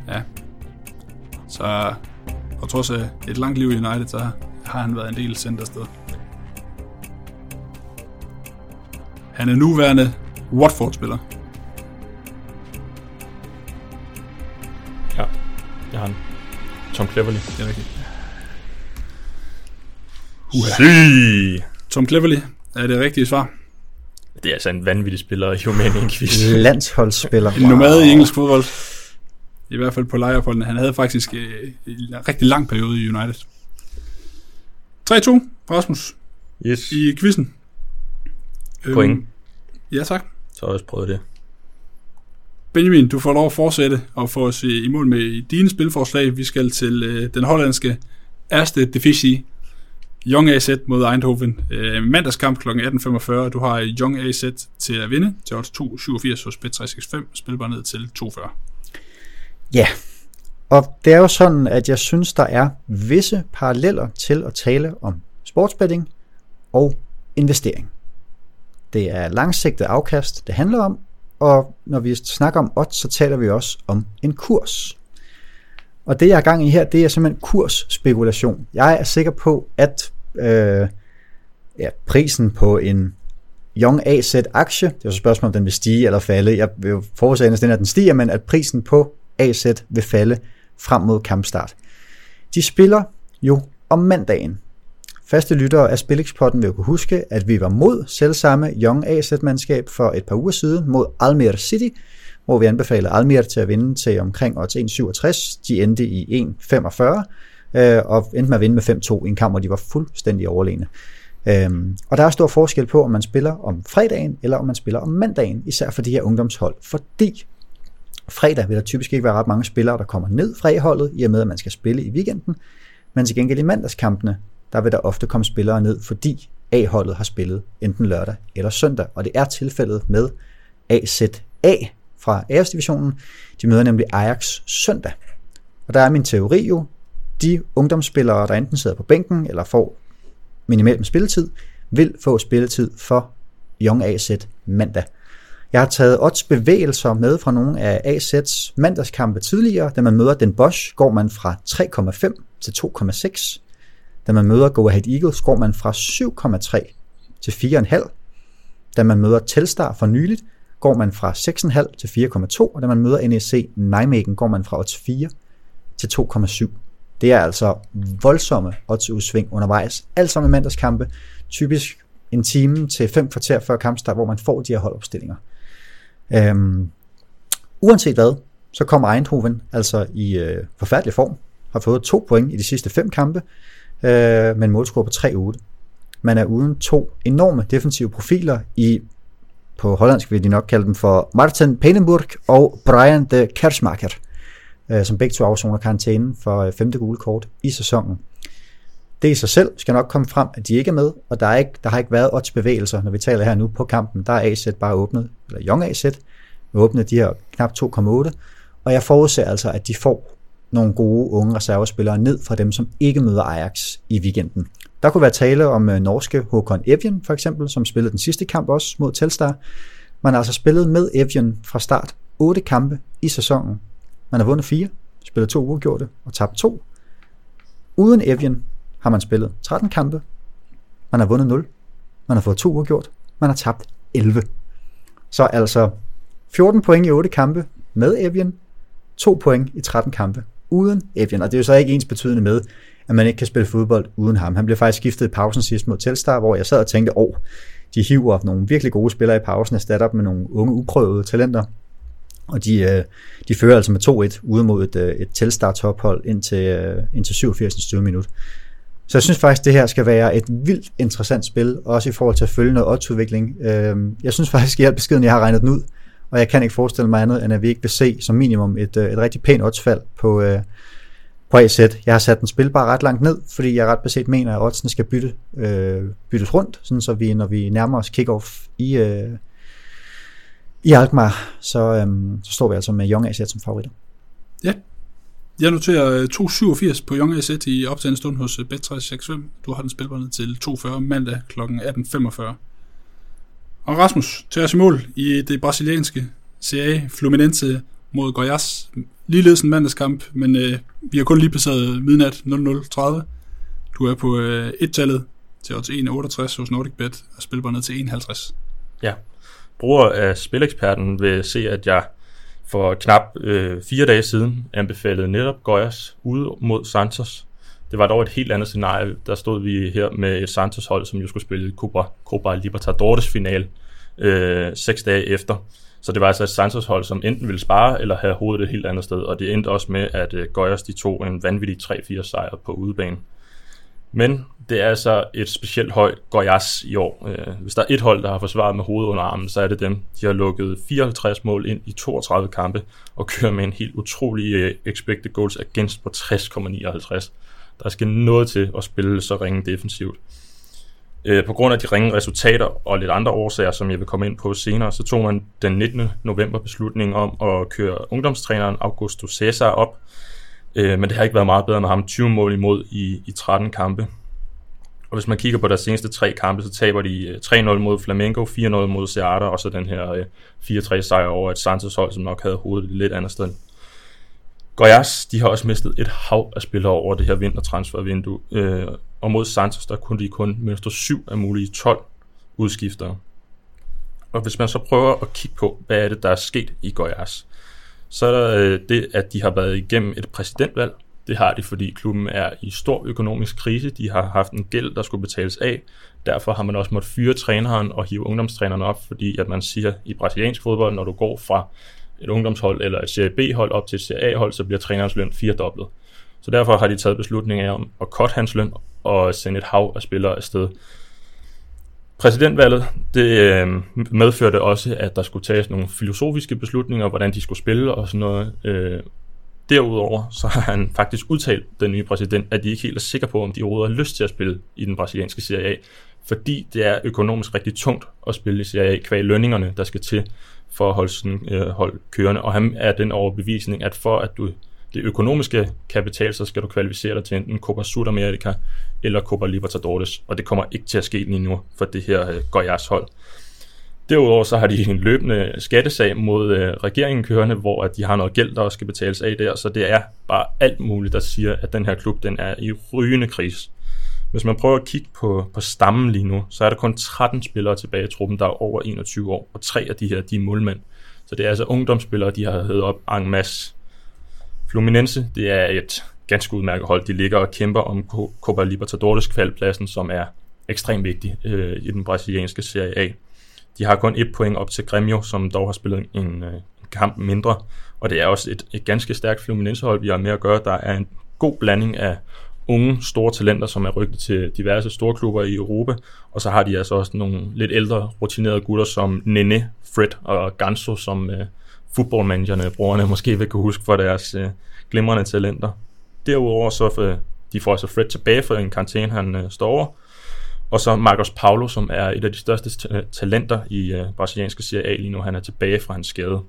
Ja. Så på trods af et langt liv i United, så har han været en del sendt afsted. Han er nuværende Watford-spiller. Tom Cleverley. Det er rigtigt. Sy! Tom Cleverley er det rigtige svar. Det er altså en vanvittig spiller i en quiz. [laughs] Landsholdsspiller. En nomade i engelsk fodbold. I hvert fald på lejeopholdene. Han havde faktisk øh, en rigtig lang periode i United. 3-2, Rasmus, Yes. i quizzen. Point. Øhm, ja, tak. Så har jeg også prøvet det. Benjamin, du får lov at fortsætte og få os i mål med dine spilforslag. Vi skal til øh, den hollandske Erste Defici, Young AZ mod Eindhoven. Øh, mandagskamp kl. 18.45. Du har Young AZ til at vinde til odds 2,87 hos Bet365. Spilbar ned til 2,40. Ja, og det er jo sådan, at jeg synes, der er visse paralleller til at tale om sportsbetting og investering. Det er langsigtet afkast, det handler om, og når vi snakker om odds, så taler vi også om en kurs. Og det jeg har gang i her, det er simpelthen kursspekulation. Jeg er sikker på, at øh, ja, prisen på en Young AZ aktie, det er jo så et spørgsmål, om den vil stige eller falde. Jeg vil jo forudsage, at den, at den stiger, men at prisen på AZ vil falde frem mod kampstart. De spiller jo om mandagen. Faste lyttere af Spilexpotten vil jo kunne huske, at vi var mod selvsamme Young AZ-mandskab for et par uger siden mod Almere City, hvor vi anbefalede Almere til at vinde til omkring odds 1,67. De endte i 1,45 øh, og endte med at vinde med 5-2 i en kamp, hvor de var fuldstændig overlegne. Øhm, og der er stor forskel på, om man spiller om fredagen, eller om man spiller om mandagen, især for de her ungdomshold, fordi fredag vil der typisk ikke være ret mange spillere, der kommer ned fra holdet, i og med, at man skal spille i weekenden, men til gengæld i mandagskampene, der vil der ofte komme spillere ned, fordi A-holdet har spillet enten lørdag eller søndag, og det er tilfældet med AZA fra Æresdivisionen. De møder nemlig Ajax søndag. Og der er min teori jo, de ungdomsspillere, der enten sidder på bænken eller får minimalt med spilletid, vil få spilletid for Young AZ mandag. Jeg har taget odds bevægelser med fra nogle af AZ's mandagskampe tidligere. Da man møder Den Bosch, går man fra 3,5 til 2,6. Da man møder Go Ahead Eagles, går man fra 7,3 til 4,5. Da man møder Telstar for nyligt, går man fra 6,5 til 4,2. Og da man møder NEC Nijmegen, går man fra odds 4 til 2,7. Det er altså voldsomme oddsudsving undervejs. Alt sammen i mandagskampe. Typisk en time til fem kvarter før kampstart, hvor man får de her holdopstillinger. Øhm, uanset hvad, så kommer Eindhoven altså i øh, forfærdelig form. Har fået to point i de sidste fem kampe, øh, med en målscore på 3-8. Man er uden to enorme defensive profiler i, på hollandsk vil de nok kalde dem for Martin Penenburg og Brian de Kersmacher, øh, som begge to afsoner karantænen for øh, femte gule kort i sæsonen. Det i sig selv skal nok komme frem, at de ikke er med, og der, er ikke, der har ikke været oddsbevægelser, når vi taler her nu på kampen. Der er AZ bare åbnet, eller Young AZ, åbnet de her knap 2,8, og jeg forudser altså, at de får nogle gode unge reservespillere ned fra dem, som ikke møder Ajax i weekenden. Der kunne være tale om øh, norske Håkon Evjen, for eksempel, som spillede den sidste kamp også mod Telstar. Man har altså spillet med Evjen fra start 8 kampe i sæsonen. Man har vundet 4, spillet to uafgjorte og tabt 2. Uden Evjen har man spillet 13 kampe. Man har vundet 0. Man har fået 2 uafgjort. Man har tabt 11. Så altså 14 point i 8 kampe med Evjen, 2 point i 13 kampe uden Evian. Og det er jo så ikke ens betydende med, at man ikke kan spille fodbold uden ham. Han blev faktisk skiftet i pausen sidst mod Telstar, hvor jeg sad og tænkte, åh, de hiver nogle virkelig gode spillere i pausen, erstatter op med nogle unge, uprøvede talenter. Og de, øh, de fører altså med 2-1 ude mod et, øh, et Telstar tophold indtil, øh, indtil 87. minut. Så jeg synes faktisk, det her skal være et vildt interessant spil, også i forhold til at følge noget oddsudvikling. Jeg synes faktisk i al beskeden, jeg har regnet den ud, og jeg kan ikke forestille mig andet, end at vi ikke vil se som minimum et, øh, et rigtig pænt oddsfald på, øh, på AZ. Jeg har sat den spilbar ret langt ned, fordi jeg ret beset mener, at oddsene skal bytte, øh, byttes rundt, sådan så vi, når vi nærmer os kickoff i, øh, i Alkmaar, så, øh, så står vi altså med Young AZ som favoritter. Ja, jeg noterer øh, 2,87 på Young AZ i optagende stund hos Bet365. Du har den spilbar ned til 2,40 mandag kl. 18.45. Og Rasmus, til os i mål i det brasilianske CA Fluminense mod Goiás. Ligeledes en mandagskamp, men øh, vi har kun lige passeret midnat 00.30. Du er på øh, et-tallet til odds 1,68 hos NordicBet og spiller bare ned til 1,50. Ja, bruger af Spileksperten vil se, at jeg for knap øh, fire dage siden anbefalede netop Goyas ude mod Santos. Det var dog et helt andet scenarie. Der stod vi her med et Santos hold, som jo skulle spille Copa, Copa Libertadores final øh, seks dage efter. Så det var altså et Santos hold, som enten ville spare eller have hovedet et helt andet sted, og det endte også med, at øh, Goyers de tog en vanvittig 3-4 sejr på udebane. Men det er altså et specielt hold Goyas i år. Øh, hvis der er et hold, der har forsvaret med hovedet under armen, så er det dem. De har lukket 54 mål ind i 32 kampe og kører med en helt utrolig øh, expected goals against på 60,59. Der skal noget til at spille så ringe defensivt. Øh, på grund af de ringe resultater og lidt andre årsager, som jeg vil komme ind på senere, så tog man den 19. november beslutningen om at køre ungdomstræneren Augusto Cesar op. Øh, men det har ikke været meget bedre med ham 20 mål imod i, i 13 kampe. Og hvis man kigger på deres seneste tre kampe, så taber de øh, 3-0 mod Flamengo, 4-0 mod Seata, og så den her øh, 4-3 sejr over et Santos hold, som nok havde hovedet lidt andet sted. Goyas, de har også mistet et hav af spillere over det her vintertransfervindue, øh, og mod Santos, der kunne de kun mønstre 7 af mulige 12 udskiftere. Og hvis man så prøver at kigge på, hvad er det, der er sket i Goyas, så er der øh, det, at de har været igennem et præsidentvalg. Det har de, fordi klubben er i stor økonomisk krise. De har haft en gæld, der skulle betales af. Derfor har man også måttet fyre træneren og hive ungdomstrænerne op, fordi at man siger i brasiliansk fodbold, når du går fra et ungdomshold eller et Serie B-hold op til et Serie A-hold, så bliver trænerens løn firedoblet. Så derfor har de taget beslutningen om at cut hans løn og sende et hav af spillere afsted. Præsidentvalget det øh, medførte også, at der skulle tages nogle filosofiske beslutninger, hvordan de skulle spille og sådan noget. Øh, derudover så har han faktisk udtalt, den nye præsident, at de ikke helt er sikre på, om de overhovedet har lyst til at spille i den brasilianske Serie A, fordi det er økonomisk rigtig tungt at spille i Serie A, kvæg lønningerne, der skal til for at holde sådan øh, hold kørende. Og han er den overbevisning, at for at du det økonomiske kapital, så skal du kvalificere dig til enten Copa Sudamerika eller Copa Libertadores, og det kommer ikke til at ske lige nu for det her øh, Goyas hold. Derudover så har de en løbende skattesag mod øh, regeringen kørende, hvor at de har noget gæld, der også skal betales af der, så det er bare alt muligt, der siger, at den her klub den er i rygende kris. Hvis man prøver at kigge på, på stammen lige nu, så er der kun 13 spillere tilbage i truppen, der er over 21 år, og tre af de her, de er målmænd. Så det er altså ungdomsspillere, de har heddet op en masse. Fluminense, det er et ganske udmærket hold. De ligger og kæmper om Copa Libertadores kvalpladsen, som er ekstremt vigtig øh, i den brasilianske Serie A. De har kun et point op til Grêmio, som dog har spillet en, øh, en kamp mindre. Og det er også et, et ganske stærkt Fluminense-hold, vi har med at gøre. Der er en god blanding af unge, store talenter, som er rygtet til diverse store klubber i Europa. Og så har de altså også nogle lidt ældre, rutinerede gutter som Nene, Fred og Ganso, som øh, fodboldmanagerne, brugerne [laughs] måske vil kunne huske for deres øh, glimrende talenter. Derudover så øh, de får altså Fred tilbage fra en karantæne, han øh, står over. Og så Marcos Paulo, som er et af de største talenter i øh, brasilianske Serie A lige nu. Han er tilbage fra hans skade.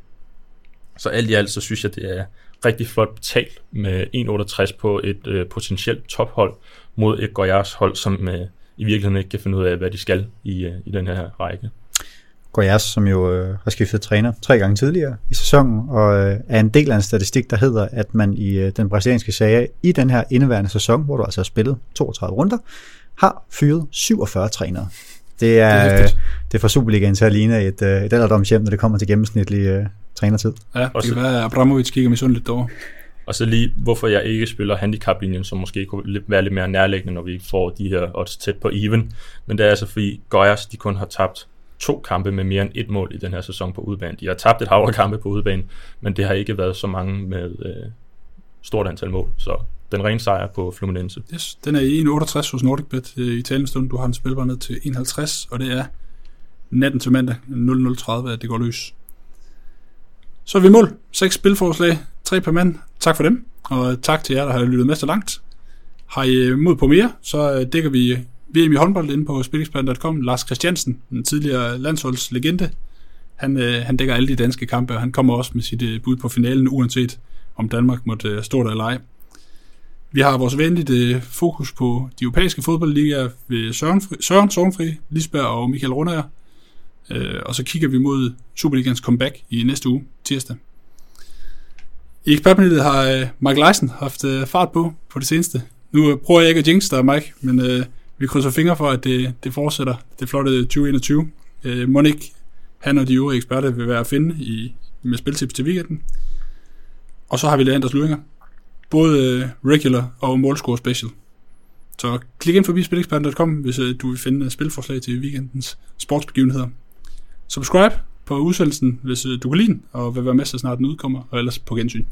Så alt i alt, så synes jeg, det er rigtig flot betalt med 1,68 på et øh, potentielt tophold mod et Goiás hold, som øh, i virkeligheden ikke kan finde ud af, hvad de skal i, øh, i den her række. Goiás, som jo øh, har skiftet træner tre gange tidligere i sæsonen, og øh, er en del af en statistik, der hedder, at man i øh, den brasilianske serie i den her indeværende sæson, hvor du altså har spillet 32 runder, har fyret 47 trænere. Det er, det er, det er fra Superligaen til at ligne et, øh, et alderdomshjem, når det kommer til gennemsnitlig øh, trænertid. Ja, det kan være, at Abramovic kigger misundeligt derovre. Og så lige, hvorfor jeg ikke spiller handicaplinjen, som måske kunne være lidt mere nærliggende, når vi får de her odds tæt på even. Men det er altså fordi Goyas, de kun har tabt to kampe med mere end et mål i den her sæson på udebane. De har tabt et hav kampe på udebane, men det har ikke været så mange med øh, stort antal mål. Så den rene sejr på Fluminense. Yes, den er i 1,68 hos NordicBet øh, i talende Du har den spilbar ned til 51, og det er natten til mandag 00.30, at det går løs. Så er vi mål. Seks spilforslag, tre per mand. Tak for dem, og tak til jer, der har lyttet med så langt. Har I øh, mod på mere, så øh, dækker vi VM i håndbold inde på spilexpert.com. Lars Christiansen, den tidligere landsholdslegende, han, øh, han dækker alle de danske kampe, og han kommer også med sit bud på finalen, uanset om Danmark måtte stå der eller ej. Vi har vores venlige fokus på de europæiske fodboldligaer ved Søren, Søren Sorgenfri, Lisberg og Michael Rundager. Øh, og så kigger vi mod Superligans comeback i næste uge, tirsdag. I ekspertpanelet har øh, Leisen haft øh, fart på på det seneste. Nu øh, prøver jeg ikke at jinx dig, Mike, men øh, vi krydser fingre for, at det, det fortsætter. Det flotte 2021. Øh, Monik, han og de øvrige eksperter vil være at finde i, med spiltips til weekenden. Og så har vi Leanders Luinger. Både øh, regular og målscore special. Så klik ind forbi spileksperten.com, hvis øh, du vil finde øh, spilforslag til weekendens sportsbegivenheder. Subscribe på udsendelsen, hvis øh, du kan lide den, og vil være med, så snart den udkommer, og ellers på gensyn.